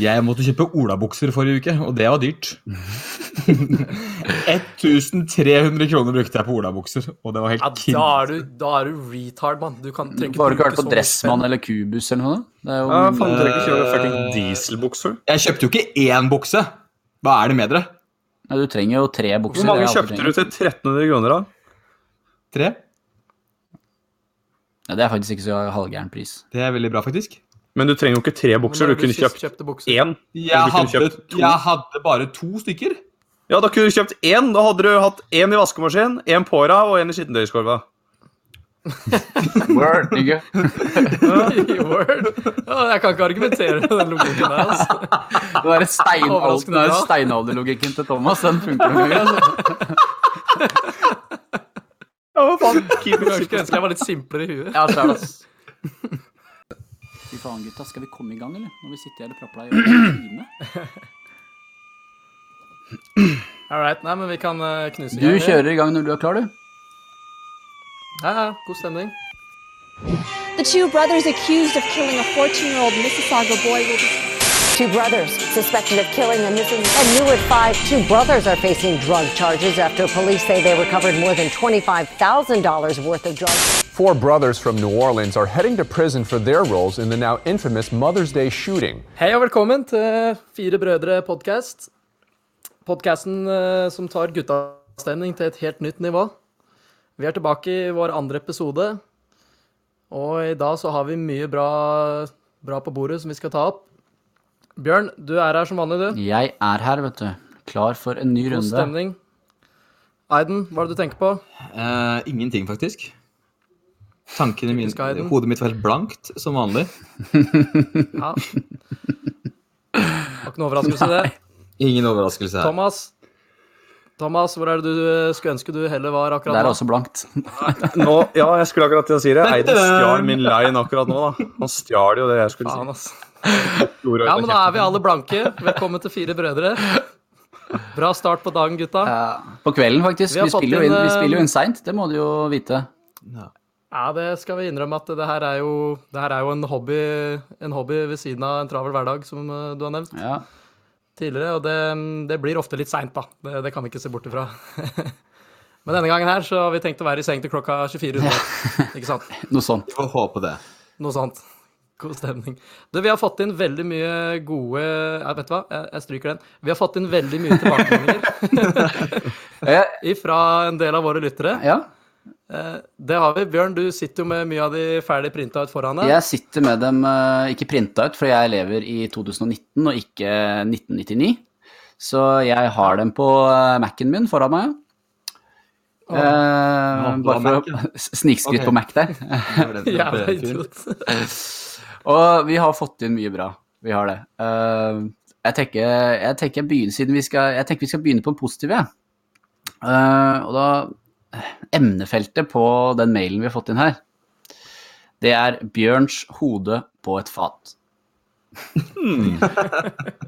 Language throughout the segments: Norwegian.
Jeg måtte kjøpe olabukser forrige uke, og det var dyrt. 1300 kroner brukte jeg på olabukser, og det var Ja, helt kid. da er du, da er du retard, mann. Du kan trenger Bare du ikke bruke vært på Dressmann eller Kubus eller noe? Det er jo Ja, faen, du trenger ikke kjøpe Eh, fucking dieselbukser. Jeg kjøpte jo ikke én bukse. Hva er det med dere? Nei, Du trenger jo tre bukser. Hvor mange kjøpte du til 1300 kroner, da? Tre? Ja, det er faktisk ikke så halvgæren pris. Det er veldig bra, faktisk. Men du trenger jo ikke tre bukser. Du kunne kjøpt én. Jeg kunne hadde, kjøpt to. jeg hadde bare to stykker. Ja, da kunne du kjøpt én. Da hadde du hatt én i vaskemaskinen, én på deg og én i skittentøyskorva. Word, ikke? Word. Jeg kan ikke argumentere med den logikken der. Altså. Den der bra. steinalderlogikken til Thomas, den funker jo. Altså. Ja, hva faen? Keep Jeg it skulle ønske jeg var litt simplere i huet. Ja. Fy faen, gutta. Skal vi komme i gang, eller? Når vi sitter her og prapla i en time? All right, nei, men vi kan eh, knuse i Du gang, vi. kjører i gang når du er klar, du. Ja, ja, god stemning. The two brothers accused of killing a 14-year-old Mississauga boy will be Two brothers suspected of killing a missing. And new at five, two brothers are facing drug charges after police say they recovered more than $25,000 worth of drugs. Four brothers from New Orleans are heading to prison for their roles in the now infamous Mother's Day shooting. Hei og velkommen til Fire brødre podcast. Podcasten eh, som tar guttastemning til et helt nytt nivå. Vi er tilbake i vår andre episode, og i dag så har vi mye bra, bra på bordet som vi skal ta opp. Bjørn, du er her som vanlig, du. Jeg er her, vet du. Klar for en ny runde. God stemning. Aiden, hva er det du tenker på? Uh, ingenting, faktisk. Tankene mine, Hodet mitt var helt blankt, som vanlig. Ja. Var ikke noe overraskelse, det. Ingen overraskelse her. Thomas, Thomas, hvor er det du eh, skulle ønske du heller var akkurat Det akkurat er også blankt. Nå, ja, jeg skulle akkurat til å si det. Eide stjal min line akkurat nå, da. Han stjal jo det jeg skulle Faen, si. ass. Ja, men da er vi alle blanke. Velkommen til Fire brødre. Bra start på dagen, gutta. Ja, på kvelden, faktisk. Vi Vi, spiller jo inn, eh, spiller jo inn seint, det må du jo vite. Ja, det skal vi innrømme at det her er jo, det her er jo en, hobby, en hobby ved siden av en travel hverdag, som eh, du har nevnt Ja. tidligere. Og det, det blir ofte litt seint, da. Det, det kan vi ikke se bort ifra. Men denne gangen her så har vi tenkt å være i seng til klokka 24 Ja. Ikke sant? Noe sånt. Vi får håpe det. Noe sånt. God stemning. Du, vi har fått inn veldig mye gode ja, Vet du hva, jeg, jeg stryker den. Vi har fått inn veldig mye tilbakemeldinger Eh, fra en del av våre lyttere. ja. Eh, Det har vi. Bjørn, du sitter jo med mye av de ferdig printa ut foran deg. Jeg sitter med dem eh, ikke printa ut, for jeg lever i 2019 og ikke 1999. Så jeg har dem på eh, Mac-en min foran meg. Eh, bare for å snikskryt okay. på Mac der. Jævla idiot. og vi har fått inn mye bra. Vi har det. Jeg tenker, jeg tenker jeg begynner, siden vi skal, jeg tenker vi skal begynne på en positiv, jeg. Ja. og da Emnefeltet på den mailen vi har fått inn her, det er Bjørns hode på et fat.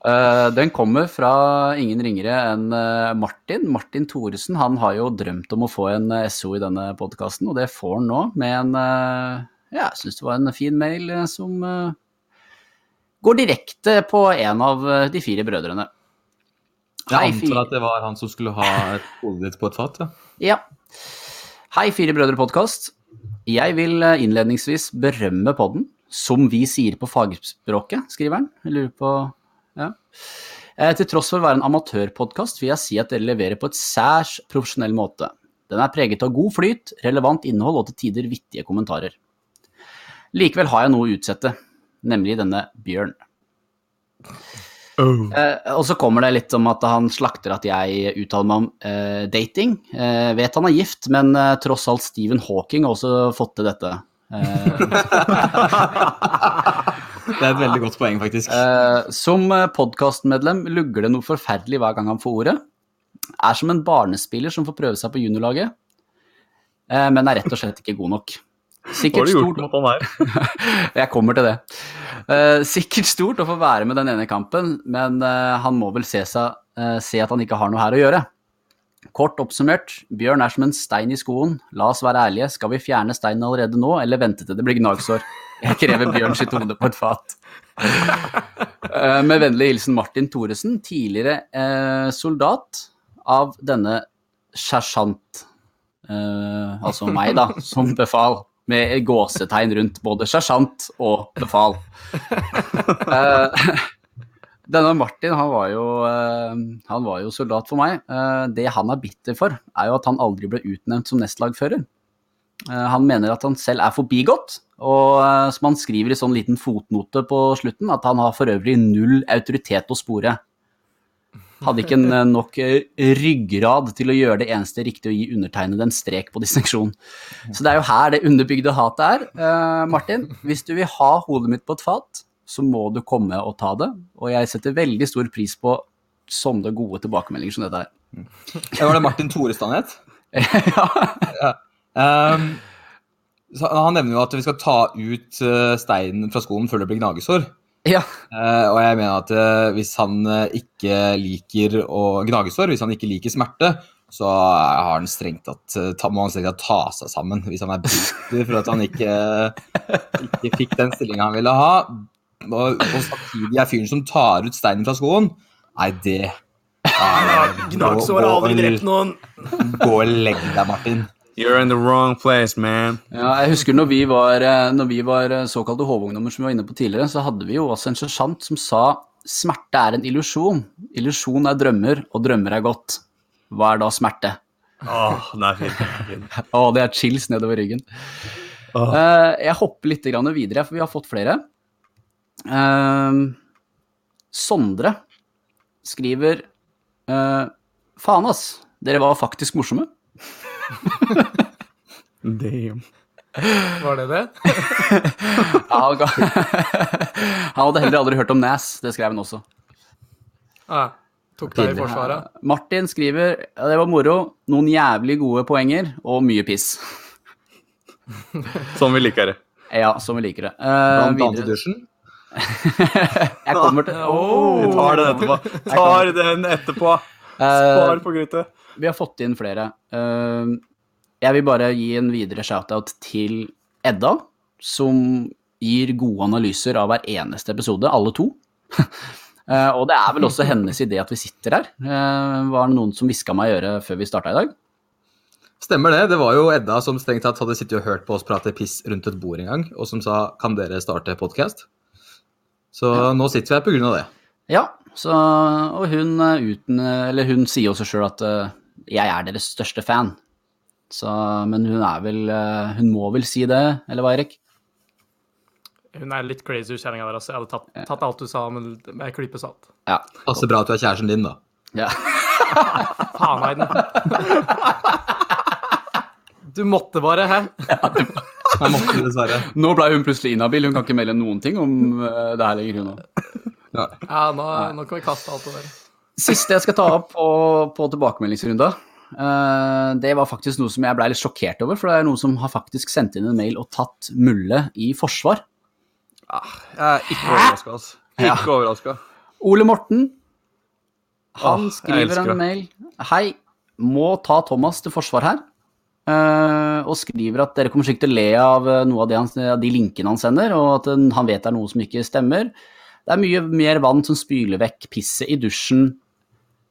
Eh, den kommer fra ingen ringere enn eh, Martin. Martin Thoresen han har jo drømt om å få en eh, SO i denne podkasten, og det får han nå med en Ja, jeg syns det var en fin mail som går direkte på en av de fire brødrene. Jeg antar at det var han som skulle ha et hodet ditt på et fat. ja. Ja. Hei, Fire brødre podkast. Jeg vil eh, innledningsvis berømme podden, som vi sier på fagspråket, skriver han. Jeg lurer på Ja. Eh, Til tross for å være en amatørpodkast vil jeg si at dere leverer på et særs profesjonell måte. Den er preget av god flyt, relevant innhold og til tider vittige kommentarer. Likevel har jeg noe å utsette, nemlig denne Bjørn. Eh, og så kommer det litt om at han slakter at jeg uttaler meg om eh, dating. Eh, vet han er gift, men eh, tross alt Stephen Hawking har også fått til dette. Eh, Det er et veldig godt poeng, faktisk. som podkastmedlem lugger det noe forferdelig hver gang han får ordet. Er som en barnespiller som får prøve seg på juniorlaget, men er rett og slett ikke god nok. Sikkert stort? Jeg kommer til det. Uh, sikkert stort å få være med den ene kampen, men uh, han må vel se, seg, uh, se at han ikke har noe her å gjøre. Kort oppsummert, Bjørn er som en stein i skoen. La oss være ærlige, skal vi fjerne steinen allerede nå, eller vente til det blir gnagsår? Jeg krever Bjørn sitt hode på et fat. Med vennlig hilsen Martin Thoresen, tidligere soldat av denne sersjant, altså meg, da, som befal. Med gåsetegn rundt både sersjant og befal. Eh, denne Martin han var, jo, eh, han var jo soldat for meg. Eh, det han er bitter for, er jo at han aldri ble utnevnt som nestlagfører. Han mener at han selv er forbigått, og som han skriver i sånn liten fotnote på slutten, at han har for øvrig null autoritet å spore. Hadde ikke eh, nok eh, ryggrad til å gjøre det eneste riktige å gi undertegnede en strek på distinksjon. Så det er jo her det underbygde hatet er. Uh, Martin, hvis du vil ha hodet mitt på et fat, så må du komme og ta det. Og jeg setter veldig stor pris på sånne gode tilbakemeldinger som dette her. Ja, var det Martin Thorestad het? ja. Um, så han nevner jo at vi skal ta ut steinen fra skoen før det blir gnagesår. Ja. Uh, og jeg mener at uh, hvis han uh, ikke liker å gnagesår, hvis han ikke liker smerte, så har han strengt tatt, ta, må han strengt tatt ta seg sammen. Hvis han er bitter for at han ikke, ikke fikk den stillinga han ville ha, og, og samtidig er fyren som tar ut steinen fra skoen, nei, det Gnagsår har aldri drept noen. Gå og legg deg, Martin. You're in the wrong place, man. Ja, jeg husker når vi var, eh, når vi var eh, såkalte H-ungdommer som vi var inne på tidligere, så hadde vi jo også en sersjant som sa smerte er en illusjon. Illusjon er drømmer, og drømmer er godt. Hva er da smerte? Åh, oh, det er fint. Å, det er chills nedover ryggen. Oh. Uh, jeg hopper litt grann videre, for vi har fått flere. Uh, Sondre skriver uh, Faen, ass. Dere var faktisk morsomme. Damn. Var det det? Han, hadde heller aldri hørt om Nas. Det skrev han også. Ja, tok deg i forsvaret. Martin skriver ja, det var moro, noen jævlig gode poenger og mye piss. som vi liker det. Ja, som vi liker det. Uh, Blant annet i dusjen. Jeg kommer til Vi tar den etterpå. Tar den etterpå. Spar Eh, på kruttet. Vi har fått inn flere. Eh, jeg vil bare gi en videre shoutout til Edda, som gir gode analyser av hver eneste episode, alle to. Eh, og det er vel også hennes idé at vi sitter her. Eh, var det noen som hviska meg i øret før vi starta i dag? Stemmer det. Det var jo Edda som strengt tatt hadde sittet og hørt på oss prate piss rundt et bord en gang, og som sa 'kan dere starte podkast'? Så nå sitter vi her på grunn av det. Ja, så, og hun, uten, eller hun sier også sjøl at eh, jeg er deres største fan. Så, men hun er vel eh, Hun må vel si det, eller hva, Erik? Hun er litt crazy, kjerringa der. Altså. Jeg hadde tatt, tatt alt du sa men med ei klype salt. Ja. Passer bra at du er kjæresten din, da. ja. Faen, Aiden. Du måtte bare, hæ? Jeg måtte dessverre. Nå ble hun plutselig inhabil. Hun kan ikke melde noen ting om eh, det her lenger, hun òg. Ja. Ja, nå, nå kan vi kaste alt det der. Siste jeg skal ta opp på, på tilbakemeldingsrunda, uh, det var faktisk noe som jeg ble litt sjokkert over. For det er noen som har faktisk sendt inn en mail og tatt Mulle i forsvar. Jeg er ikke overraska, altså. Ikke overraska. Ole Morten, han ah, skriver en mail. Hei, må ta Thomas til forsvar her. Uh, og skriver at dere kommer sikkert til å le av eh, noe av, han, av de linkene han sender, og at han vet det er noe som ikke stemmer. Det er mye mer vann som spyler vekk pisset i dusjen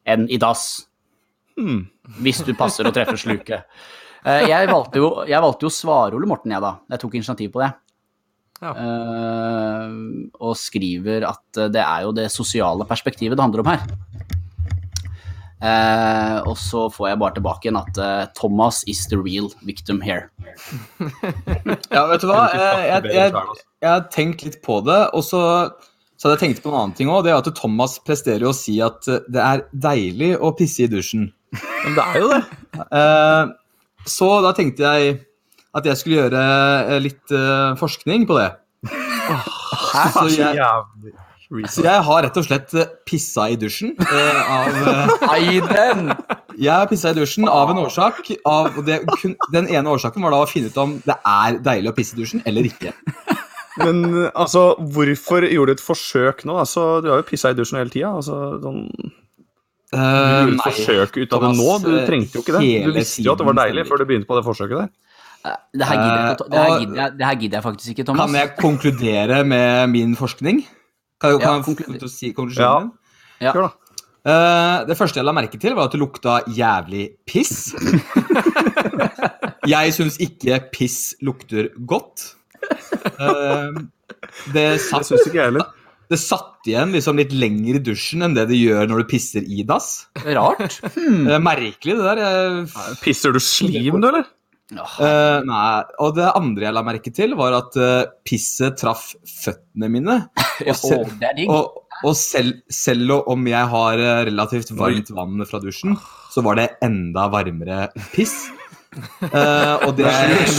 enn i dass. Hmm. Hvis du passer å treffe sluket. Eh, jeg, valgte jo, jeg valgte jo å svare Ole Morten, jeg da. Jeg tok initiativ på det. Ja. Eh, og skriver at det er jo det sosiale perspektivet det handler om her. Uh, og så får jeg bare tilbake igjen at uh, Thomas is the real victim here. Ja, vet du hva? Jeg, jeg, jeg, jeg har tenkt litt på det, og så, så hadde jeg tenkt på en annen ting òg. Det er at Thomas presterer jo å si at eh, det er deilig å pisse i dusjen. Men det er jo det. Eh, så da tenkte jeg at jeg skulle gjøre eh, litt forskning på det. Så jeg, så jeg har rett og slett pissa i dusjen. av, jeg har pissa i dusjen av en årsak. Av, det, den ene årsaken var da å finne ut om det er deilig å pisse i dusjen eller ikke. Men altså, hvorfor gjorde du et forsøk nå? Altså, du har jo pissa i dusjen hele tida. Altså, sånn, du Eh, gjorde et forsøk ut av det nå. Du eh, trengte jo ikke det. Du visste jo at det var deilig før du begynte på det forsøket der. Det her gidder jeg, ikke å ta- det her Eh, gidder jeg, det her gidder jeg faktisk ikke, Thomas. Kan jeg konkludere med min forskning? Kan, kan Ja, jeg konkludere til si konklusjonen min? Ja. Da. Eh, det første jeg la merke til, var at det lukta jævlig piss. jeg syns ikke piss lukter godt. Eh, det, Det satt, syns ikke jeg heller. det satt igjen liksom litt lenger i dusjen enn det det gjør når du pisser i dass. Rart. Det er merkelig, det der. Jeg, Pisser du slim, du, eller? Uh, nei, og det andre jeg la merke til, var at uh, pisset traff føttene mine. Og, det digg. og, og sel selv om jeg har eh, relativt varmt vann fra dusjen, så var det enda varmere piss. Eh, og, det,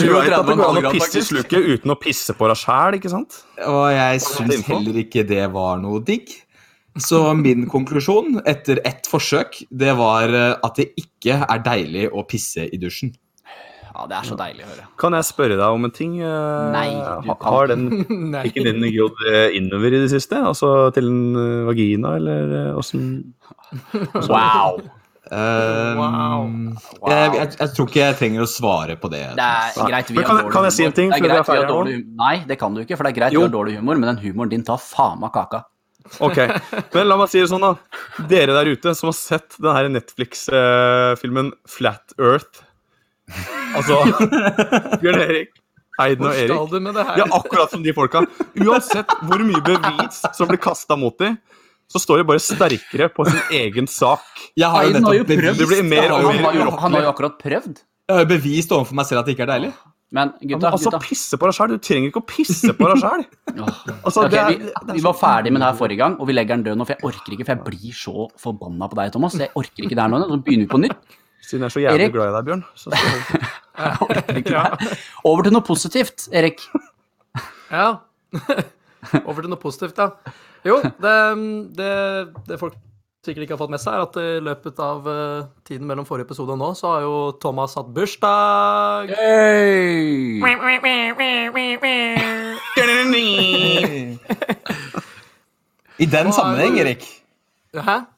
Du vet at det går an å 37,5 pisse i sluket uten å pisse på deg sjæl, ikke sant? og jeg syns heller ikke det var noe digg. Så min konklusjon etter ett forsøk, det var eh, at det ikke er deilig å pisse i dusjen. Ja, det er så deilig å høre. Kan jeg spørre deg om en ting? Eh, Nei, du kan Har den ikke den eh, innover i det siste? Altså til en vagina, eller åssen Wow. Eh, Wow. Jeg, jeg, jeg tror ikke jeg trenger å svare på det. Det er greit vi kan- kan jeg si en ting Det greit vi har dårlig Nei, det kan du ikke, for det er greit Jo. vi har dårlig humor, men den humoren din tar faen meg kaka. Ok, men la meg si det sånn, da. Dere der ute som har sett den her Netflix-filmen Flat Earth Altså Bjørn Erik, Eiden og Erik. du er? Ja, akkurat som de folka. Uansett hvor mye bevis som blir kasta mot dem, så står de bare sterkere på sin egen sak. Jeg har jo nettopp har jo bevist, Det blir mer og mer Han har jo, urokkelig. han har jo akkurat prøvd. jeg har jo bevist overfor meg selv at det ikke er deilig. Men gutta, Altså, gutta. pisse på deg sjæl. Du trenger ikke å pisse på deg sjæl. Altså, okay, vi, vi var ferdig med det her forrige gang, og vi legger den død nå, for jeg orker ikke, for jeg blir så forbanna på deg, Thomas. Jeg orker ikke det her nå. Nå begynner vi på nytt. Siden jeg er så jævlig Erik? glad i deg, Bjørn. Så så. Over til noe positivt, Erik. Ja. Over til noe positivt, da. Jo, det, det, det folk sikkert ikke har fått med seg, er at i løpet av eh, tiden mellom forrige episode og nå, så har jo Thomas hatt bursdag. Hey! I den sammenheng, Erik Hæ?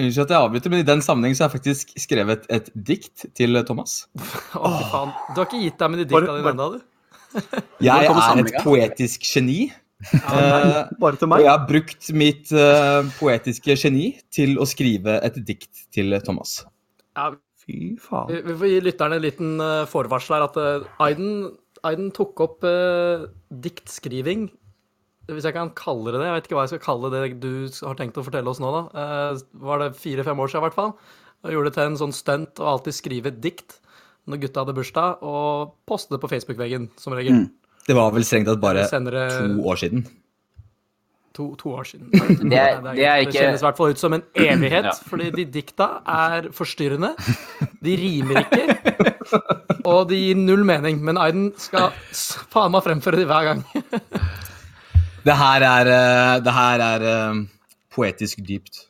Unnskyld at jeg avbryter, men i den sammenheng så har jeg faktisk skrevet et dikt til Thomas. Å, fy faen. Du har ikke gitt deg med de dikta dine ennå, du? Jeg er et poetisk geni. Eh, Bare til og jeg har brukt mitt eh, poetiske geni til å skrive et dikt til Thomas. Ja, Fy faen. vi vi får gi lytterne en liten uh, forvarsel her, at eh, Aiden, Aiden tok opp uh, diktskriving. Hvis jeg kan kalle det det. Jeg vet ikke hva jeg skal kalle det du har tenkt å fortelle oss nå, da. Eh, var det fire-fem år siden, i hvert fall. Og gjorde det til en sånn stunt å alltid skrive et dikt når gutta hadde bursdag, og poste det på Facebook-veggen, som regel. Det var vel strengt tatt bare Senere to år siden. To, to år siden. Det er- det er ikke- kjennes i hvert fall ut som en evighet, Ja. fordi de dikta er forstyrrende. De rimer ikke, og de gir null mening. Men Aiden skal faen meg fremføre de hver gang. Det her er, eh, det her er eh, poetisk dypt.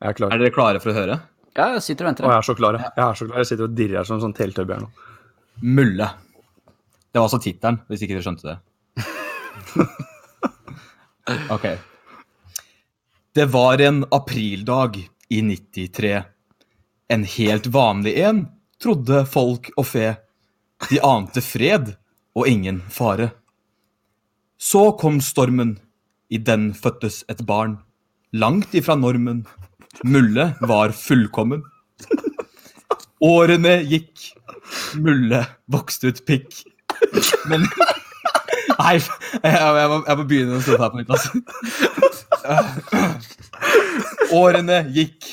Jeg er klar. Er dere klare for å høre? Ja, jeg sitter og venter. Å, jeg er så klar. jeg. Er så klar. Jeg sitter og dirrer som en sånn teletubby her nå. Mulle. Det var altså tittelen, hvis ikke dere skjønte det. Ok. Det var en aprildag i 93. En helt vanlig en, trodde folk og fe. De ante fred og ingen fare. Så kom stormen, i den fødtes et barn. Langt ifra normen. Mulle var fullkommen. Årene gikk, Mulle vokste ut pikk. Men Nei, jeg, må, jeg må begynne å stå her på nytt, altså. Årene gikk,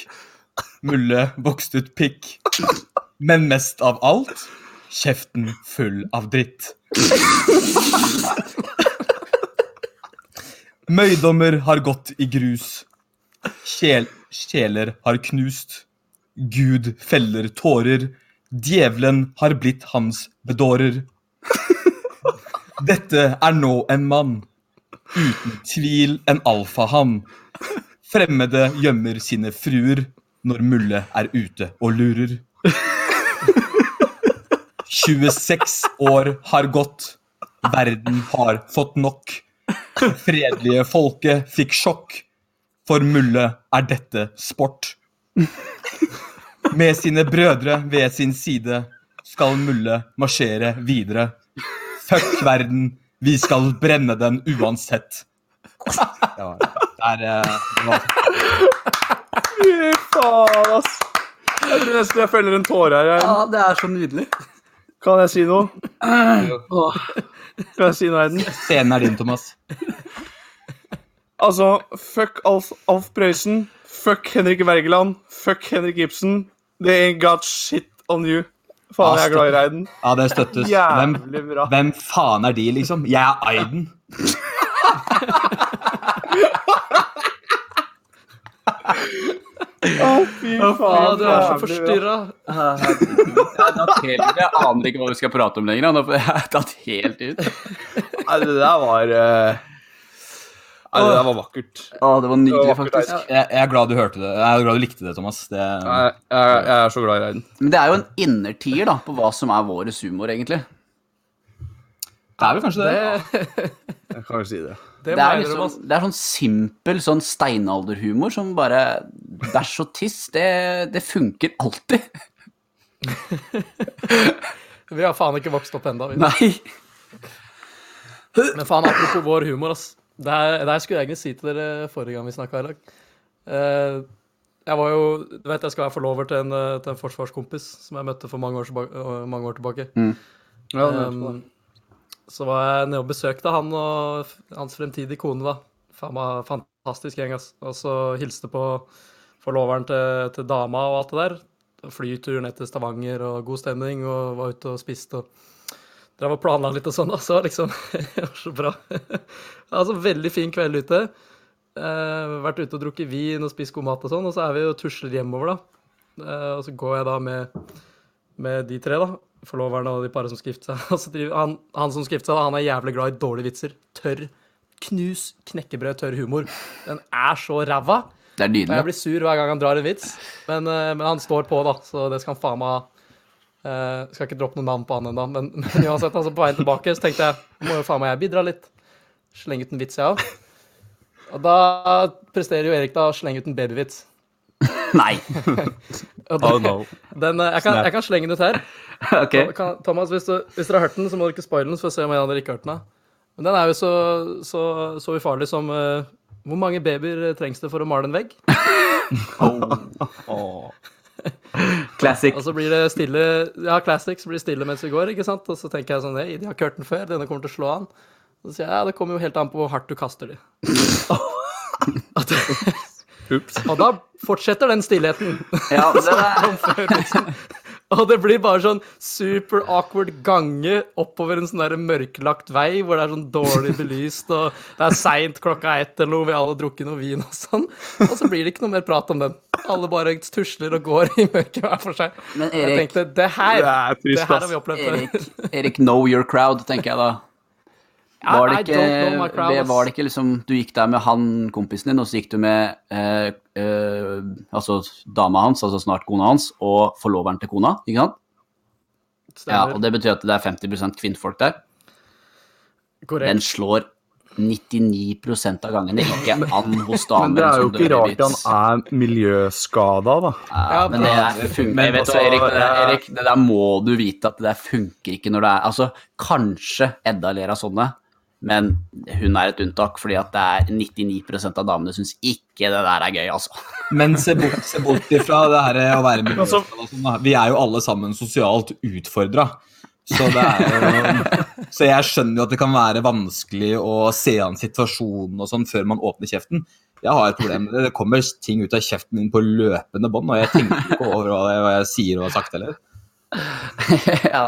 Mulle vokste ut pikk. Men mest av alt kjeften full av dritt. Møydommer har gått i grus. Kjel, kjeler har knust. Gud feller tårer. Djevelen har blitt hans bedårer. Dette er nå en mann. Uten tvil en alfahann. Fremmede gjemmer sine fruer når Mulle er ute og lurer. 26 år har gått. Verden har fått nok. Fredelige folket fikk sjokk. For Mulle er dette sport. Med sine brødre ved sin side skal mulle marsjere videre. Fuck verden, vi skal brenne den uansett. Ja, det er eh, var- Fy faen, ass. Jeg tror nesten jeg feller en tåre her. Ja, det er så nydelig. Kan jeg si noe? Kan jeg si noe, Eiden? Scenen er din, Thomas. Altså, fuck Alf, Alf Prøysen. Fuck Henrik Wergeland. Fuck Henrik Ibsen. They ain't got shit on you. Faen, jeg er glad i Reiden. Ja, det støttes. Hvem, hvem faen er de, liksom? Jeg er Aiden. Å, fy faen. faen. du er så forstyrra. Jeg, jeg aner ikke hva vi skal prate om lenger. Jeg har tatt helt ut. Nei, det der var eh, Nei, det der var vakkert. Å, det var nydelig, Det var vakkert, faktisk. Jeg, jeg er glad du hørte det. Jeg er glad du likte det, Thomas. Det, Jeg, jeg, jeg er så glad i Reiden. Men det er jo en innertier da, på hva som er vår humor, egentlig. det er vel kanskje det. Det, Jeg kan jo si det. det Det er, liksom, det er sånn simpel sånn steinalderhumor som bare Bæsj og tiss, det, det funker alltid. Vi har faen ikke vokst opp ennå. Nei. Men faen, apropos vår humor, ass. Det her, skulle jeg egentlig si til dere forrige gang vi snakka i lag. Eh, jeg var jo Du vet jeg skal være forlover til en, eh, til en forsvarskompis som jeg møtte for mange år øh, Mange år tilbake. Ja, Um, så var jeg nede og besøkte han og hans fremtidige kone, da. Faen meg fantastisk gjeng, ass. Og så hilste på forloveren til, til dama og alt det der. Flytur ned til Stavanger og god stemning, og var ute og spiste og drev og planla litt og sånn. da, Så liksom Det var så bra. altså, veldig fin kveld ute. Eh, vært ute og drukket vin og spist god mat og sånn, og så er vi og tusler hjemover, da. Eh, og så går jeg da med, med de tre, da. Forloveren og de paret som seg. Og så driver, han, han som gifter seg, da, han er jævlig glad i dårlige vitser. Tørr. Knus knekkebrød, tørr humor. Den er så ræva. Det er nydelig. jeg blir sur hver gang han drar en vits, men, eh, men han står på, da, så det skal han faen meg ha. Eh, skal ikke droppe noen navn på han ennå, men, men uansett, altså på veien tilbake så tenkte jeg må jo faen meg jeg bidra litt. Slenge ut en vits, jeg òg. Og da presterer jo Erik da å slenge ut en babyvits. Nei. Oh, no. den, eh, jeg, kan, jeg kan slenge den ut her. Ok. Kan, Thomas, hvis, du, hvis dere har hørt den, så må dere ikke spoile den, for å se om en av dere ikke har hørt den. Men den er jo så, så, så ufarlig som uh, Hvor mange babyer trengs det for å male en vegg? Classic. Og så blir det stille Ja, classic, så blir det stille mens vi går, ikke sant? Og så tenker jeg sånn Nei, de har ikke hørt den før, denne kommer til å slå an. Så sier jeg ja, det kommer jo helt an på hvor hardt du kaster de. Ups. Og da fortsetter den stillheten. Ja, det er, Og det blir bare sånn super awkward gange oppover en sånn der mørklagt vei hvor det er sånn dårlig belyst, og det er seint klokka ett eller noe, vi har alle drukket noe vin og sånn. Og så blir det ikke noe mer prat om den. Alle bare tusler og går i mørket hver for seg. Men Jeg tenkte det her, Det er trist, det her har vi opplevd før. Erik, Erik, know your crowd, tenker jeg da. Var det, ikke, det, var det ikke liksom Du gikk der med han kompisen din, og så gikk du med eh, eh, altså dama hans, altså snart kona hans, og forloveren til kona, ikke sant? Ja, og det betyr at det er 50% kvinnfolk der. Den slår 99% av gangene ikke an hos damer. Men det er jo ikke rart han er miljøskada, da. Ja, men det er, funker, Men vet altså, Erik, det der, Erik, det der må du vite at det der funker ikke når det er Altså, kanskje Edda ler av sånne, men hun er et unntak, fordi at det er 99% av damene syns ikke det der er gøy, altså. Men se bort, se bort ifra det her å være Altså- miljøskada og sånn. Vi er jo alle sammen sosialt utfordra. Så, jo, så jeg skjønner jo at det kan være vanskelig å se an situasjonen og sånn før man åpner kjeften. Jeg har et problem med det. Det kommer ting ut av kjeften min på løpende bånd, og jeg tenker ikke over hva jeg, hva jeg sier og har sagt heller. ja,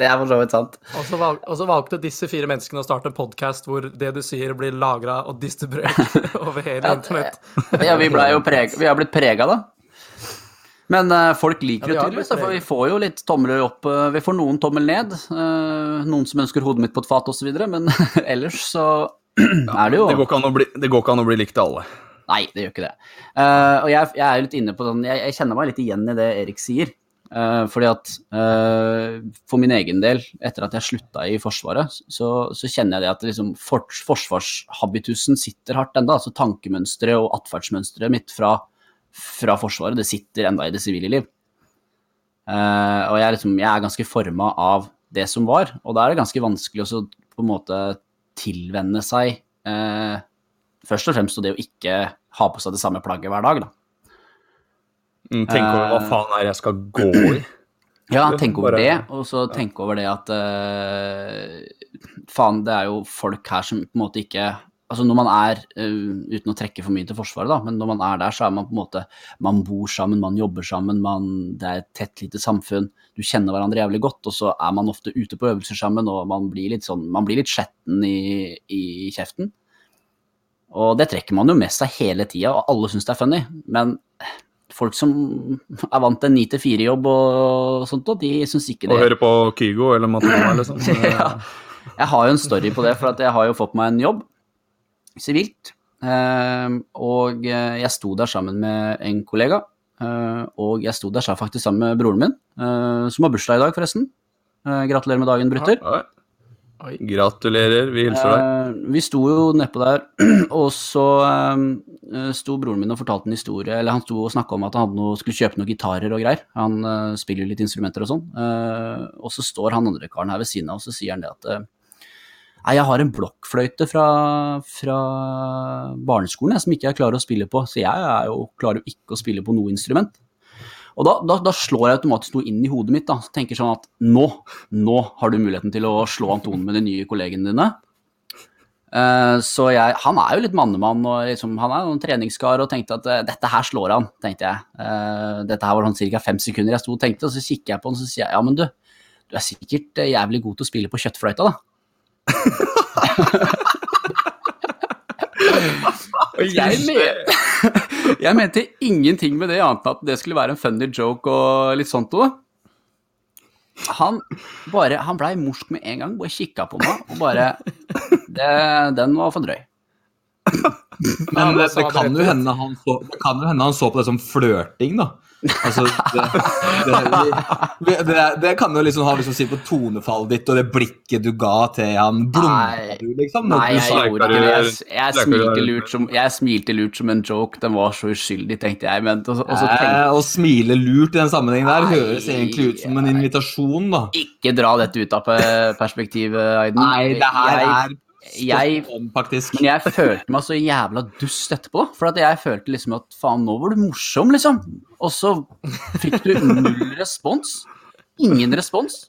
det er for så vidt sant. Og så, valg, og så valgte disse fire menneskene å starte en podkast hvor det du sier, blir lagra og distribuert over hele internett. Ja, vi, ble jo preg, vi har blitt prega, da. Men uh, folk liker Ja, det tydeligvis, for vi får jo litt tomler opp. Uh, vi får noen tommel ned. uh, noen som ønsker hodet mitt på et fat osv., men ellers så er det jo Det går, ikke an å bli, det går ikke an å bli likt av alle. Nei, det gjør ikke det. Eh, og jeg, jeg er jo litt inne på sånn jeg, jeg kjenner meg litt igjen i det Erik sier. Eh, fordi at eh, for min egen del, etter at jeg slutta i Forsvaret, så, så kjenner jeg det at liksom for, forsvarshabitusen sitter hardt ennå. Altså tankemønsteret og atferdsmønsteret mitt fra, fra Forsvaret, det sitter enda i det sivile liv. Eh, og jeg er, liksom, jeg er ganske forma av det som var, og da er det ganske vanskelig også på en måte tilvenne seg først og fremst det å ikke ha på seg det samme plagget hver dag, da. Mm, Tenk over hva faen er jeg skal gå i. Ja, tenk over det, og så tenk over det at uh, Faen, det er jo folk her som på en måte ikke Altså når man er, uh, uten å trekke for mye til Forsvaret, da, men når man er der, så er man på en måte Man bor sammen, man jobber sammen, man, det er et tett, lite samfunn. Du kjenner hverandre jævlig godt, og så er man ofte ute på øvelser sammen, og man blir litt sånn Man blir litt skjetten i, i kjeften. Og det trekker man jo med seg hele tida, og alle syns det er funny. Men folk som er vant til en 9-4-jobb og sånt, og de syns ikke det. Og høre på Kygo eller Matoma, sånt. ja. Jeg har jo en story på det, for jeg har jo fått meg en jobb sivilt. Eh, og jeg sto der sammen med en kollega. eh, og jeg sto der faktisk sammen med broren min, eh, som har bursdag i dag, forresten. Eh, gratulerer med dagen, Brutter. Oi. Gratulerer, vi hilser deg. Eh, vi sto jo nedpå der, og så eh, sto broren min og fortalte en historie. Eller han sto og snakka om at han hadde noe, skulle kjøpe noen gitarer og greier. Han eh, spiller jo litt instrumenter og sånn. Eh, og så står han andre karen her ved siden av, og så sier han det at eh, Nei, jeg har en blokkfløyte fra, fra barneskolen jeg, som ikke jeg klarer å spille på, så jeg er jo, klarer jo ikke å spille på noe instrument. Og da, da, da slår jeg automatisk noe inn i hodet mitt. da, så tenker sånn at nå, nå har du muligheten til å slå an tonen med de nye kollegene dine. Eh, så jeg, han er jo litt mannemann, og liksom, han er en treningskar, og tenkte at eh, dette her slår han, tenkte jeg. Eh, dette her var sånn ca. fem sekunder jeg sto og tenkte, og så kikker jeg på han og så sier jeg, ja, men du, du er sikkert jævlig god til å spille på kjøttfløyta, da. Og jeg, men, jeg mente ingenting med det, annet enn at det skulle være en funny joke og litt sånt noe. Han bare, han blei morsk med en gang, bare kikka på meg og bare det, Den var for drøy. Men det, det, kan jo hende han så, det kan jo hende han så på det som flørting, da. Altså, det, det, det, det, det kan jo liksom ha liksom, si på tonefallet ditt og det blikket du ga til han. Blunka du, liksom? Nei, du jeg gjorde ikke det. Jeg, jeg, smilte lurt som, jeg smilte lurt som en joke. Den var så uskyldig, tenkte jeg. Men, og, så- og så tenkte Eh, Å smile lurt i den sammenhengen der Nei. høres egentlig ut som en invitasjon, da. ikke dra dette ut av perspektivet, Aiden. Nei, det her er jeg-. Men jeg følte meg så jævla dust etterpå. For at jeg følte liksom at faen, nå var du morsom, liksom. Og så fikk du null respons. Ingen respons.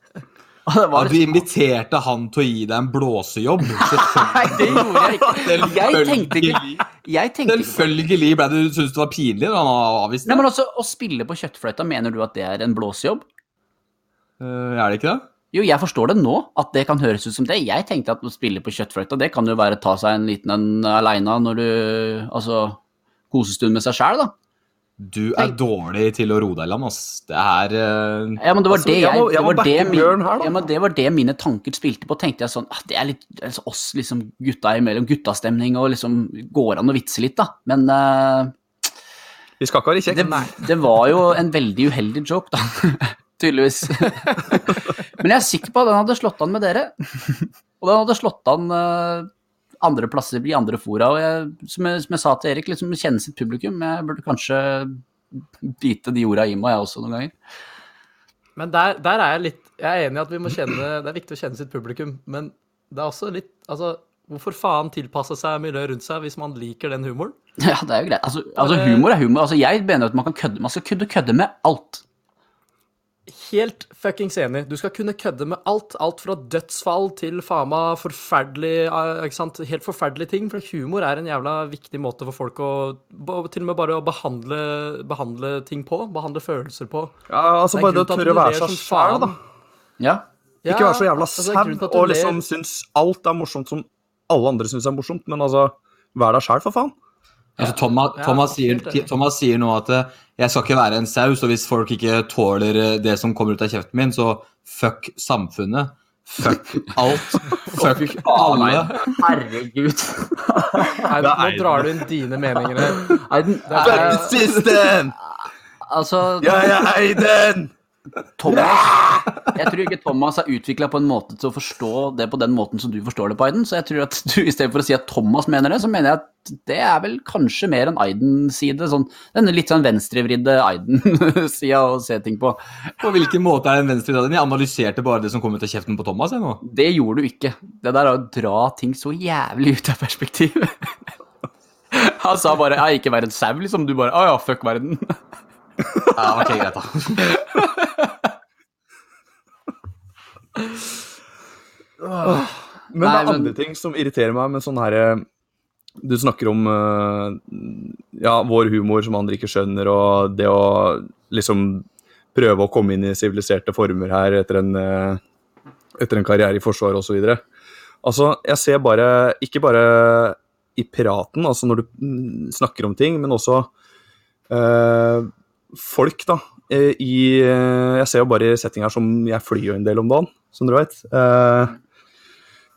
Og det Ja, var du inviterte han til å gi deg en blåsejobb. Nei, det gjorde jeg ikke. Jeg tenkte ikke Jeg tenkte Selvfølgelig ble du syntes det var pinlig da han avviste Nei, men altså, Å spille på kjøttfløyta, mener du at det er en blåsejobb? Uh, er det ikke det? Jo, jeg forstår det nå, at det kan høres ut som det. Jeg tenkte at å spille på kjøttfløyta, det kan jo være ta seg en liten en aleine når du Altså kosestund med seg sjæl, da. Du er dårlig til å roe deg i land, ass. Det er uh, Ja, men det var Altså, det jeg jeg, må- jeg det var det min- her, ja, det var det mine tanker spilte på. Tenkte jeg sånn ah, Det er litt er oss, liksom, gutta imellom. Guttastemning og liksom Går an å vitse litt, da. Men uh, Vi skal ikke ha det, kjekke. det var jo en veldig uheldig joke, da. Tydeligvis. Men jeg er sikker på at den hadde slått an med dere. Og den hadde slått an eh, andre plasser i andre fora. Og jeg, som, jeg, som jeg sa til Erik, liksom kjenne sitt publikum. Jeg burde kanskje bite de orda i meg, jeg også, noen ganger. Men der, der er jeg litt Jeg er enig i at vi må kjenne Det er viktig å kjenne sitt publikum, men det er også litt Altså, hvorfor faen tilpasse seg miljøet rundt seg hvis man liker den humoren? Ja, det er jo greit. Altså, altså humor er humor. Altså, jeg mener at man kan kødde Man skal kunne kødde med alt. Helt fuckings enig. Du skal kunne kødde med alt. Alt fra dødsfall til faen meg forferdelig eh, Ikke sant? Helt forferdelige ting. For humor er en jævla viktig måte for folk å Til og med bare å behandle, behandle ting på. Behandle følelser på. Ja, altså Det Bare det å tørre å være ler seg sjæl, da. Ja. Ja, Ikke være så jævla altså, sau at og ler- liksom synes alt er morsomt som alle andre syns er morsomt, men altså Vær deg sjæl, for faen. Altså, Thomas, Thomas, sier. Thomas sier nå at eh, jeg skal ikke være en saus, og hvis folk ikke tåler eh, det som kommer ut av kjeften min, så fuck samfunnet. Fuck alt. Fuck alle. Herregud. Nei, nå drar du inn dine meninger her. Fuck System! altså Jeg er Eiden! Thomas Jeg tror ikke Thomas er utvikla på en måte til å forstå det på den måten som du forstår det på Aiden. Så jeg tror at du istedenfor å si at Thomas mener det, så mener jeg at det er vel kanskje mer en Aiden-side. Sånn, denne litt sånn venstrevridde Aiden-sida å se ting på. På hvilken måte er en venstre Jeg analyserte bare det som kom ut av kjeften på Thomas. Jeg, nå. Det gjorde du ikke. Det der er å dra ting så jævlig ut av perspektiv. Han sa bare 'jeg er ikke verden sau', liksom. Du bare 'å ja, fuck verden'. Ja, ok, greit da. Men Nei, det er men- andre ting som irriterer meg med sånn her Du snakker om eh, ja, vår humor som andre ikke skjønner, og det å liksom prøve å komme inn i siviliserte former her etter en, eh, etter en karriere i Forsvaret osv. Altså, jeg ser bare Ikke bare i praten, altså når du mm, snakker om ting, men også eh, folk, da. eh, I eh, Jeg ser jo bare i settinger som jeg flyr jo en del om dagen, som dere vet. Eh,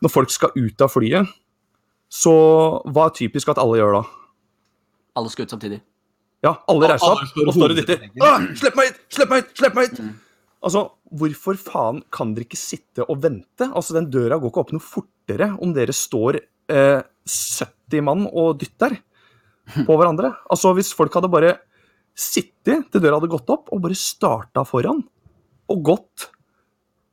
når folk skal ut av flyet, så hva er typisk at alle gjør da? Alle skal ut samtidig. Ja, alle reiser seg opp og står og dytter. hovedregel. Slipp meg hit! Slipp meg hit! Slipp meg hit! Altså, hvorfor faen kan dere ikke sitte og vente? Altså, den døra går ikke opp noe fortere om dere står eh, 70 mann og dytter på hverandre. Altså, hvis folk hadde bare sittet til døra hadde gått opp, og bare starta foran, og gått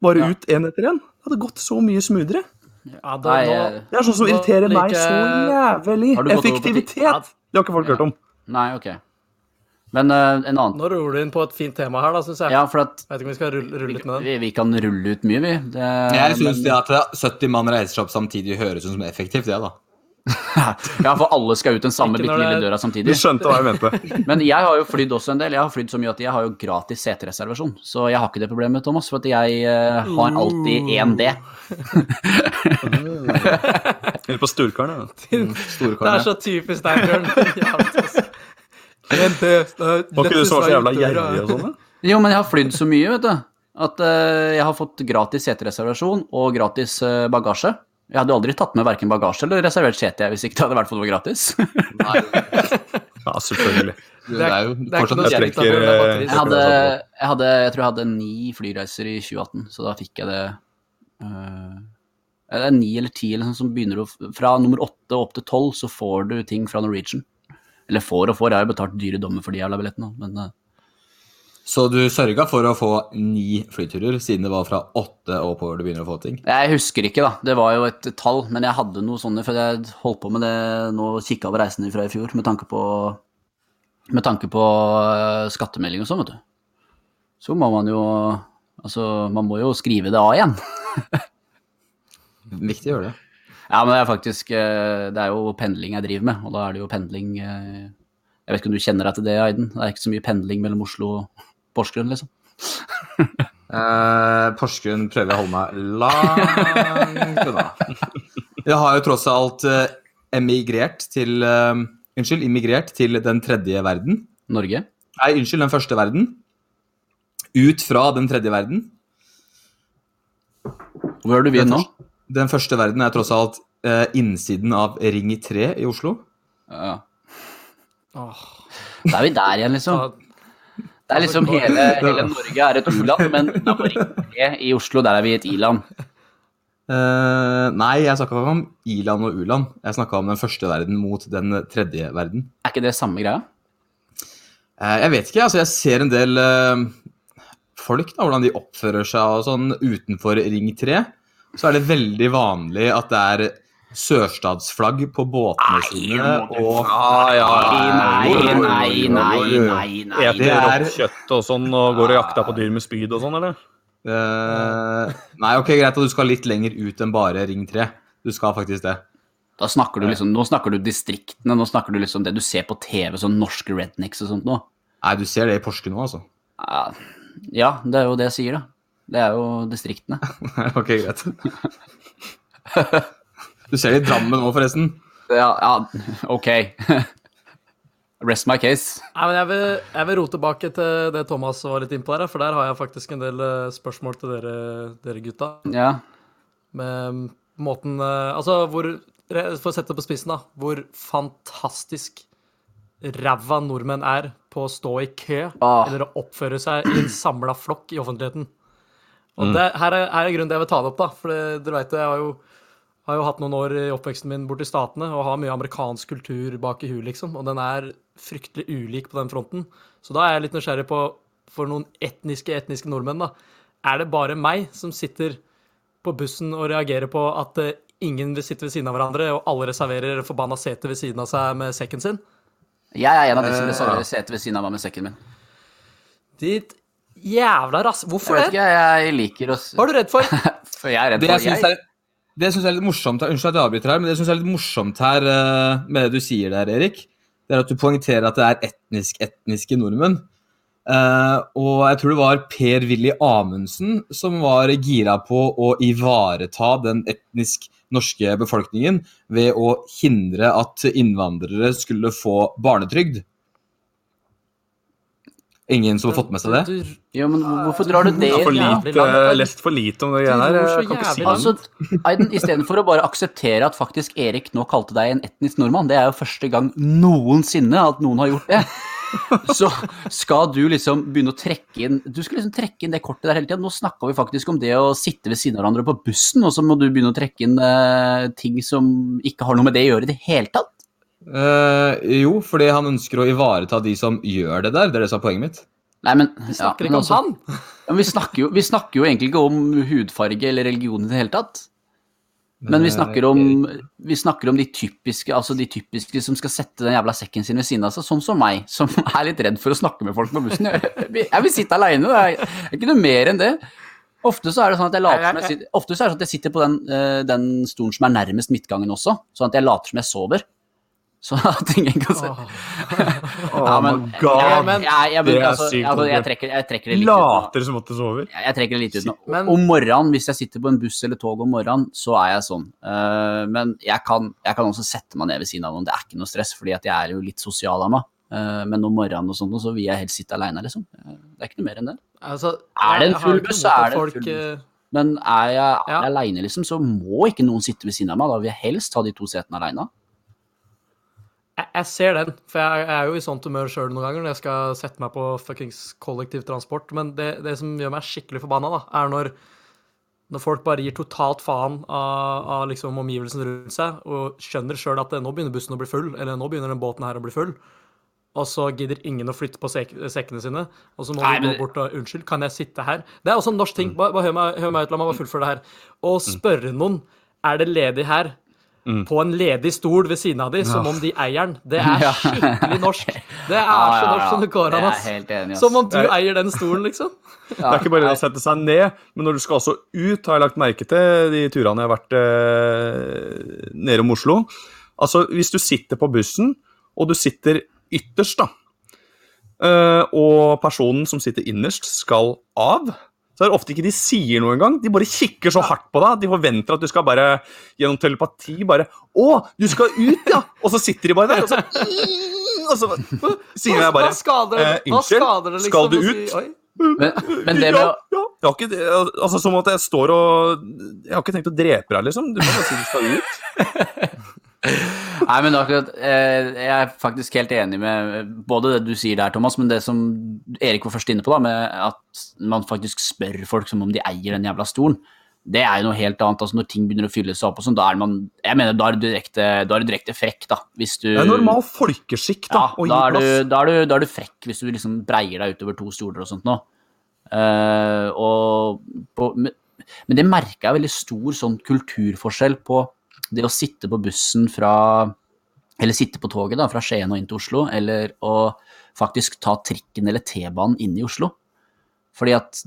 bare Ja. ut én etter én, det hadde gått så mye smoothere. Ja, da, Nei, nå, eh, Det er sånn som irriterer irriterer meg så jævlig. Effektivitet! Det har ikke folk hørt om. Nei, ok. Men uh, en annen nå ruller du inn på et fint tema her, da, syns jeg. Ja, for at Jeg vet ikke om vi skal rulle, rulle ut med den. vi, vi kan rulle ut mye, vi. Det, Jeg syns men- det at 70 mann reiser seg opp samtidig, høres ut som effektivt, det, da. Ja, for alle skal ut den samme bitte lille døra døra Du samtidig. skjønte hva jeg mente. Men jeg har jo flydd også en del. Jeg har flydd så mye at jeg har jo gratis setereservasjon. Så jeg har ikke det problemet, Thomas, for at jeg uh, har alltid én D. Eller på Sturkaren, ja. Det er så typisk deg, Bjørn. Én D. Var ikke du så jævla gjerrig og sånn? da? Jo, men jeg har flydd så mye, vet du. At uh, jeg har fått gratis setereservasjon og gratis uh, bagasje. Jeg hadde jo aldri tatt med verken bagasje eller reservert sete hvis ikke det hadde vært for noe gratis. gratis. Ja, selvfølgelig. Det er jo Det er fortsatt noe Jeg eh, Jeg hadde, jeg hadde Jeg tror jeg hadde ni flyreiser i 2018, så da fikk jeg det uh, Det er ni eller ti eller sånn som begynner å Fra nummer åtte opp til tolv så får du ting fra Norwegian. Eller får og får, jeg har jo betalt dyre dommer for de jævla billettene, men øh, Så du sørga for å få ni flyturer, siden det var fra åtte og oppover du begynner å få ting? Jeg husker ikke, da. Det var jo et tall, men jeg hadde noe sånne, for jeg holdt på med det nå, kikka over reisene fra i fjor, med tanke på med tanke på øh, skattemelding og sånn, vet du. Så må man jo Altså, man må jo skrive det av igjen. Viktig å gjøre det. Ja, men det er faktisk eh, Det er jo pendling jeg driver med, og da er det jo pendling eh, Jeg vet ikke om du kjenner deg til det, Aiden? Det er ikke så mye pendling mellom Oslo og Porsgrunn, liksom. Eh, Porsgrunn prøver jeg å holde meg langt unna. Jeg har jo tross alt eh, emigrert til eh, Unnskyld, immigrert til den tredje verden. Norge. Nei, unnskyld, den første verden. Ut fra den tredje verden. Hvor er du vi nå? Den første verden er tross alt eh, innsiden av Ring 3 i Oslo. Ja. Åh, Da er vi der igjen, liksom. Det er liksom hele, hele Norge er et u-land, men 3 i Oslo, der er vi et i-land. Uh, nei, jeg snakka ikke om i-land og u-land. Jeg snakka om den første verden mot den tredje verden. Er ikke det samme greia? Uh, jeg vet ikke, altså jeg ser en del uh, folk, da, hvordan de oppfører seg og sånn utenfor Ring 3. Så er det veldig vanlig at det er sørstatsflagg på båtene sine og Ja, ja, Nei, nei, nei, nei, nei. nei. Eter Det er- rått kjøtt og sånn, og går og jakter på dyr med spyd og sånn, eller? Eh, Nei, ok, greit at du skal litt lenger ut enn bare Ring 3. Du skal faktisk det. Da snakker du liksom, nå snakker du distriktene, nå snakker du liksom det du ser på TV, sånn norske rednecks og sånt nå. Nei, du ser det i Porsgrunn nå, altså. Ja, Ja, det er jo det jeg sier, da. Det er jo distriktene. ok, greit. Du ser det i Drammen nå, forresten. Ja, ja ok. Rest my case. Nei, men jeg vil, jeg vil rote tilbake til det Thomas var litt innpå der, for der har jeg faktisk en del eh, spørsmål til dere, dere gutta. Ja. Med måten eh, Altså, hvor For å sette det på spissen, da. Hvor fantastisk ræva nordmenn er på å stå i kø Ah. eller å oppføre seg i en samla flokk i offentligheten. Og Mm. det, her, er, her er grunnen til jeg vil ta det opp, da. For dere dere vet, jeg har jo, har jo hatt noen år i oppveksten min borti Statene og har mye amerikansk kultur bak i huet, liksom. Og den er fryktelig ulik på den fronten. Så da er jeg litt nysgjerrig på, for noen etniske, etniske nordmenn, da. Er det bare meg som sitter på bussen og reagerer på at eh, ingen vil sitte ved siden av hverandre, og alle reserverer forbanna sete ved siden av seg med sekken sin? Jeg er en av de som Eh, reserverer sete ved siden av meg med sekken min. Ditt jævla rass... Jeg vet det? ikke, jeg liker å Hva er du redd for? For jeg er redd Det for jeg syns det jeg synes er litt morsomt her, Unnskyld at jeg avbryter her, men det jeg er litt morsomt her eh, med det du sier der, Erik, det er at du poengterer at det er etnisk, etniske nordmenn. Uh, og jeg tror det var Per-Willy Amundsen som var gira på å ivareta den etnisk norske befolkningen ved å hindre at innvandrere skulle få barnetrygd. Ingen som har fått med seg det? Ja, men hvorfor drar du det Jeg har for lite, lest for lite om det greiene her. Jeg kan ikke si. Altså, Aiden, istedenfor å bare akseptere at faktisk Erik nå kalte deg en etnisk nordmann, det er jo første gang noensinne at noen har gjort det, så skal du liksom begynne å trekke inn Du skal liksom trekke inn det kortet der hele tida. Nå snakka vi faktisk om det å sitte ved siden av hverandre på bussen, og så må du begynne å trekke inn eh, ting som ikke har noe med det å gjøre i det hele tatt. Eh, jo, fordi han ønsker å ivareta de som gjør det der. Det er det som er poenget mitt. Nei, men, vi ja, snakker men ikke om altså- han. Ja, men vi, snakker jo, vi snakker jo egentlig ikke om hudfarge eller religion i det hele tatt. Men vi snakker om, vi snakker om de typiske altså de typiske som skal sette den jævla sekken sin ved siden av seg, sånn som meg, som er litt redd for å snakke med folk på bussen. Jeg, jeg vil sitte aleine, det er ikke noe mer enn det. Ofte så er det sånn at jeg later som jeg sitter, ofte så er det sånn at jeg sitter på den, eh, den stolen som er nærmest midtgangen også, sånn at jeg later som jeg sover. Sånn at ingen kan se. Oh Ja, men- my god. Jeg, jeg, jeg, Det altså, altså, jeg, trekker, jeg trekker det litt ut. Later som at du sover. Jeg, trekker det litt ut nå. Men- Om morgenen, hvis jeg sitter på en buss eller tog om morgenen, så er jeg sånn. Uh, men jeg kan, kan også sette meg ned ved siden av noen. Det er ikke noe stress, fordi jeg er jo litt sosial av meg. Uh, men om morgenen og sånt, så vil jeg helst sitte aleine, liksom. Eh, det er ikke noe mer enn det. Altså, Er det en full buss, så er det en full buss. Men er jeg, Ja. aleine, liksom, så må ikke noen sitte ved siden av meg. Da vil jeg helst ha de to setene aleine. Jeg, jeg ser den, for jeg, jeg er jo i sånt humør sjøl noen ganger når jeg skal sette meg på fuckings kollektivtransport. Men det, det som gjør meg skikkelig forbanna, da, er når, når folk bare gir totalt faen av, av liksom omgivelsene rundt seg, og skjønner sjøl at nå begynner bussen å bli full, eller nå begynner den båten her å bli full. Og så gidder ingen å flytte på sek sekkene sine. Og så må Nei, men- gå bort og 'Unnskyld, kan jeg sitte her?' Det er også en norsk ting. Bare, bare hør, meg, hør meg ut, la meg bare fullføre det her. Å spørre noen 'Er det ledig her?' På en ledig stol ved siden av de, som om de eier den. Det er skikkelig norsk. Det er så norsk som det går an, ass. Som om du eier den stolen, liksom. Det er ikke bare det å sette seg ned, men når du skal også ut, har jeg lagt merke til de turene jeg har vært eh, nede om Oslo. Altså, hvis du sitter på bussen, og du sitter ytterst, da, eh, og personen som sitter innerst, skal av, så er det ofte ikke de sier noe engang. De bare kikker så hardt på deg. De forventer at du skal bare gjennom telepati bare 'Å, du skal ut, ja!' Og så sitter de bare der, og så, og så sier jeg bare eh, unnskyld, liksom skal du si- ut? Men, men det med å ja. Ikke, altså Som at jeg står og Jeg har ikke tenkt å drepe deg, liksom. Du må bare si du skal ut. Nei, men akkurat eh, Jeg er faktisk helt enig med både det du sier der, Thomas, men det som Erik var først inne på, da, med at man faktisk spør folk som om de eier den jævla stolen. Det er jo noe helt annet. altså Når ting begynner å fylle seg opp, og sånn, da er man jeg mener, da er du direkte, da er du direkte frekk, da. Hvis du Det er normal folkeskikk, da. ja, å gi da, er du, da, er du, da er du frekk hvis du liksom breier deg utover to stoler og sånt nå. Uh, og på, men, men det merka jeg veldig stor sånn kulturforskjell på det å sitte på bussen fra Eller sitte på toget da, fra Skien og inn til Oslo, eller å faktisk ta trikken eller T-banen inn i Oslo. Fordi at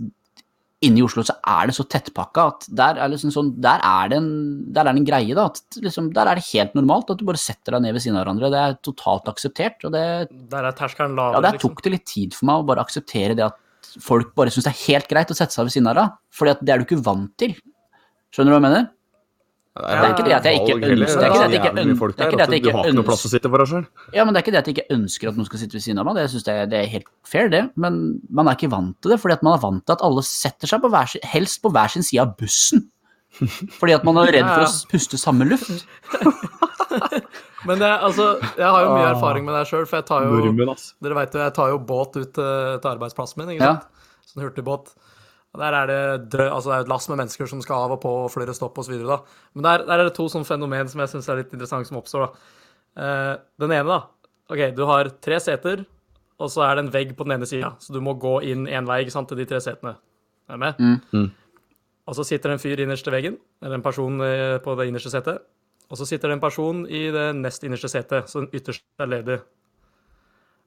inne i Oslo så er det så tettpakka at der er, liksom sånn, der er det en, der er det en greie. da, at liksom, Der er det helt normalt at du bare setter deg ned ved siden av hverandre. Det er totalt akseptert. og det, Der er terskelen ja, Der tok det litt tid for meg å bare akseptere det at folk bare syns det er helt greit å sette seg ved siden av deg. at det er du ikke vant til. Skjønner du hva jeg mener? Det er ikke det at jeg ikke ønsker- det er ikke det at jeg ikke ønsker- er at Du har ikke noe plass å sitte for deg sjøl. Ja, men Det er ikke det at jeg ikke ønsker at noen skal sitte ved siden av meg, det synes jeg det er helt fair, det. Men man er ikke vant til det, fordi at man er vant til at alle setter seg på hver helst på hver sin side av bussen. Fordi at man er redd for å puste samme luft. Men jeg, altså, jeg har jo mye erfaring med det sjøl, for jeg tar jo Dere vet jo, jeg tar jo båt ut eh, til arbeidsplassen min, ikke Ja. sant? Sånn hurtigbåt. Og Der er det, drø altså det er et lass med mennesker som skal av og på, og flere stopp osv. Men der, der er det to sånne fenomen som jeg syns er litt interessant som oppstår. da. Eh, den ene, da. OK, du har tre seter, og så er det en vegg på den ene sida. Så du må gå inn én vei ikke sant, til de tre setene. Er du med? Og så sitter det en fyr innerst i veggen, eller en person eh, på det innerste setet. Og så sitter det en person i det nest innerste setet, så den ytterste er ledig.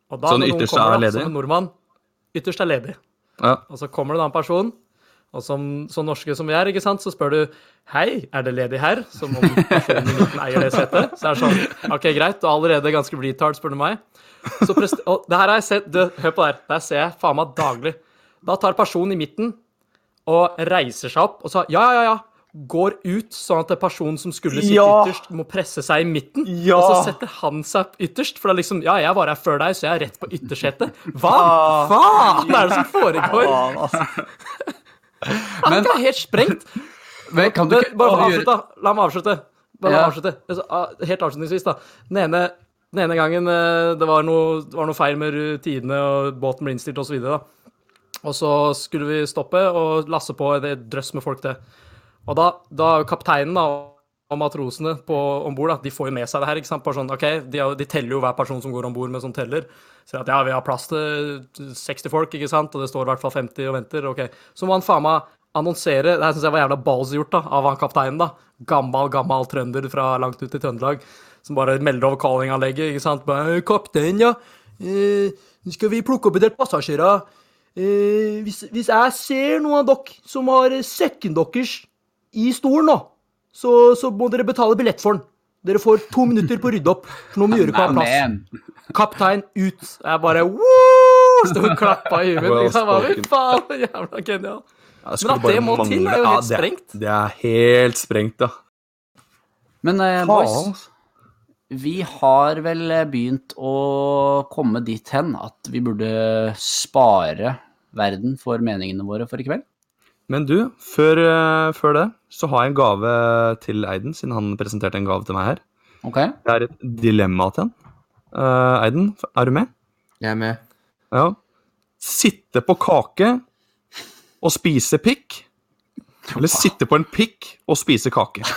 Og da, Så den ytterste kommer er da, ledig? Som en nordmann, ytterst er ledig. Ja. Og så kommer det en annen person, og som, så norske som vi er, ikke sant, så spør du Hei, er det ledig her? Som om personen i midten eier det setet. Så er det sånn OK, greit, du er allerede ganske retard, spør du meg. Så prest og det her har jeg sett du, Hør på det her. Det her ser jeg faen meg daglig. Da tar personen i midten og reiser seg opp og sa ja, ja, ja. Går ut, sånn at det er personen som skulle sitte Ja. ytterst, må presse seg i midten. Ja. Og så setter han seg ytterst, for det er liksom Ja, jeg var her før deg, så jeg er rett på yttersetet. Hva Ah. faen er det som foregår? Han er helt sprengt. Men kan du ikke bare avslutte. da. La meg avslutte. Bare Ja. avslutte. Altså, ah, Helt avslutningsvis, da. Den ene, den ene gangen eh, det var noe, det var noe feil med tidene, og båten ble innstilt osv. Og så skulle vi stoppe og lasse på et drøss med folk til. Og da, da kapteinen da, og matrosene om bord, de får jo med seg det her. ikke sant? Sånn, ok, de, de teller jo hver person som går om bord med sånn teller. Sier at ja, vi har plass til 60 folk, ikke sant, og det står i hvert fall 50 og venter. ok. Så må han faen meg annonsere Det her syns jeg var jævla ballsy gjort da, av han kapteinen. da. Gammal, gammal trønder fra langt ut i Trøndelag. Som bare melder over callinganlegget. ikke sant? Bare, 'Kaptein, ja. Eh, skal vi plukke opp en del passasjerer?' Eh, hvis, hvis jeg ser noen av dere som har eh, sekken deres i stolen nå, så, så må dere betale billett for den. Dere får to minutter på å rydde opp, for nå må vi gjøre klar plass. Kaptein ut. Jeg bare woo! Stod og klappa i huet. Well Liksom. Faen, jævla genial. Ja, det at det må til, er jo Ja, helt det- sprengt. Det er helt sprengt, da. men eh, boys, vi har vel begynt å komme dit hen at vi burde spare verden for meningene våre for i kveld. Men du, før, eh, før det så har jeg en gave til Eiden, siden han presenterte en gave til meg her. Ok? Det er et dilemma til han. Uh, Eiden, er du med? Jeg er med. Ja. Sitte på kake og spise pikk. Eller sitte på en pikk og spise kake.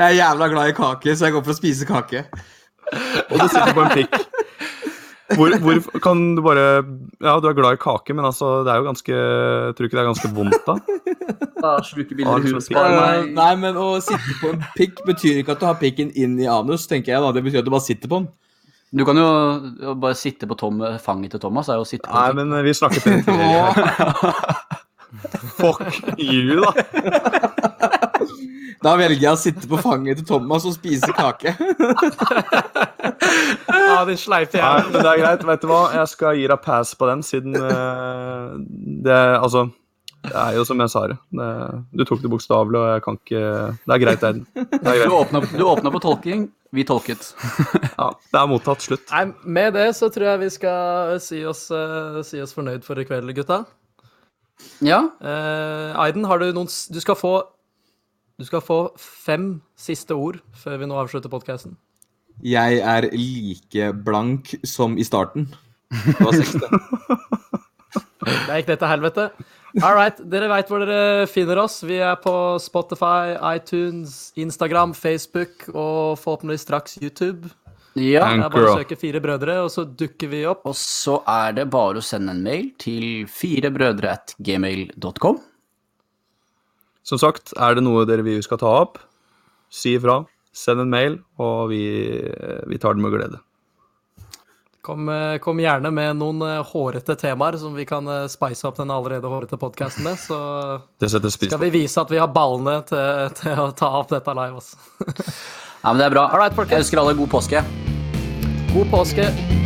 Jeg er jævla glad i kake, så jeg går for å spise kake. Og du sitter på en pikk. Hvor, hvor kan du bare Ja, du er glad i kake, men altså, det er jo ganske Tror ikke det er ganske vondt, da? Sluke Ja, liksom pikk. Eh, nei, men å sitte på en pikk betyr ikke at du har pikken inn i anus, tenker jeg da. Det betyr at du bare sitter på den. Du kan jo bare sitte på tom, fanget til Thomas. er jo å sitte på Nei, men vi det tidligere. Fuck you, da. Da velger jeg å sitte på fanget til Thomas og spise kake. Ja, din sleipe jævel. men det er greit. Vet du hva? Jeg skal gi deg pass på den, siden uh, det Altså, det er jo som jeg sa det. det du tok det bokstavelig, og jeg kan ikke Det er greit, Eiden. Du åpna, du åpna på tolking, vi tolket. Ja, det er mottatt. Slutt. Nei, med det så tror jeg vi skal si oss, uh, si oss fornøyd for i kveld, gutta. Ja, Uh, Aiden, har du noen Du skal få Du skal få fem siste ord før vi nå avslutter podkasten. Jeg er like blank som i starten. Det var seks, det. Der gikk det til helvete. All right, dere veit hvor dere finner oss. Vi er på Spotify, iTunes, Instagram, Facebook og forhåpentligvis straks YouTube. ja. Det er bare å søke Fire brødre, og så dukker vi opp. Og så er det bare å sende en mail til firebrødre at gmail.com. Som sagt, er det noe dere vil vi skal ta opp, si ifra. Send en mail, og vi, vi tar den med glede. Kom, eh, kom gjerne med noen eh, hårete temaer som vi kan eh, spice opp den allerede hårete podkasten med. Så skal vi vise at vi har ballene til, til å ta opp dette live. Også. Ja, men det er bra. All right. Jeg ønsker alle god påske. God påske.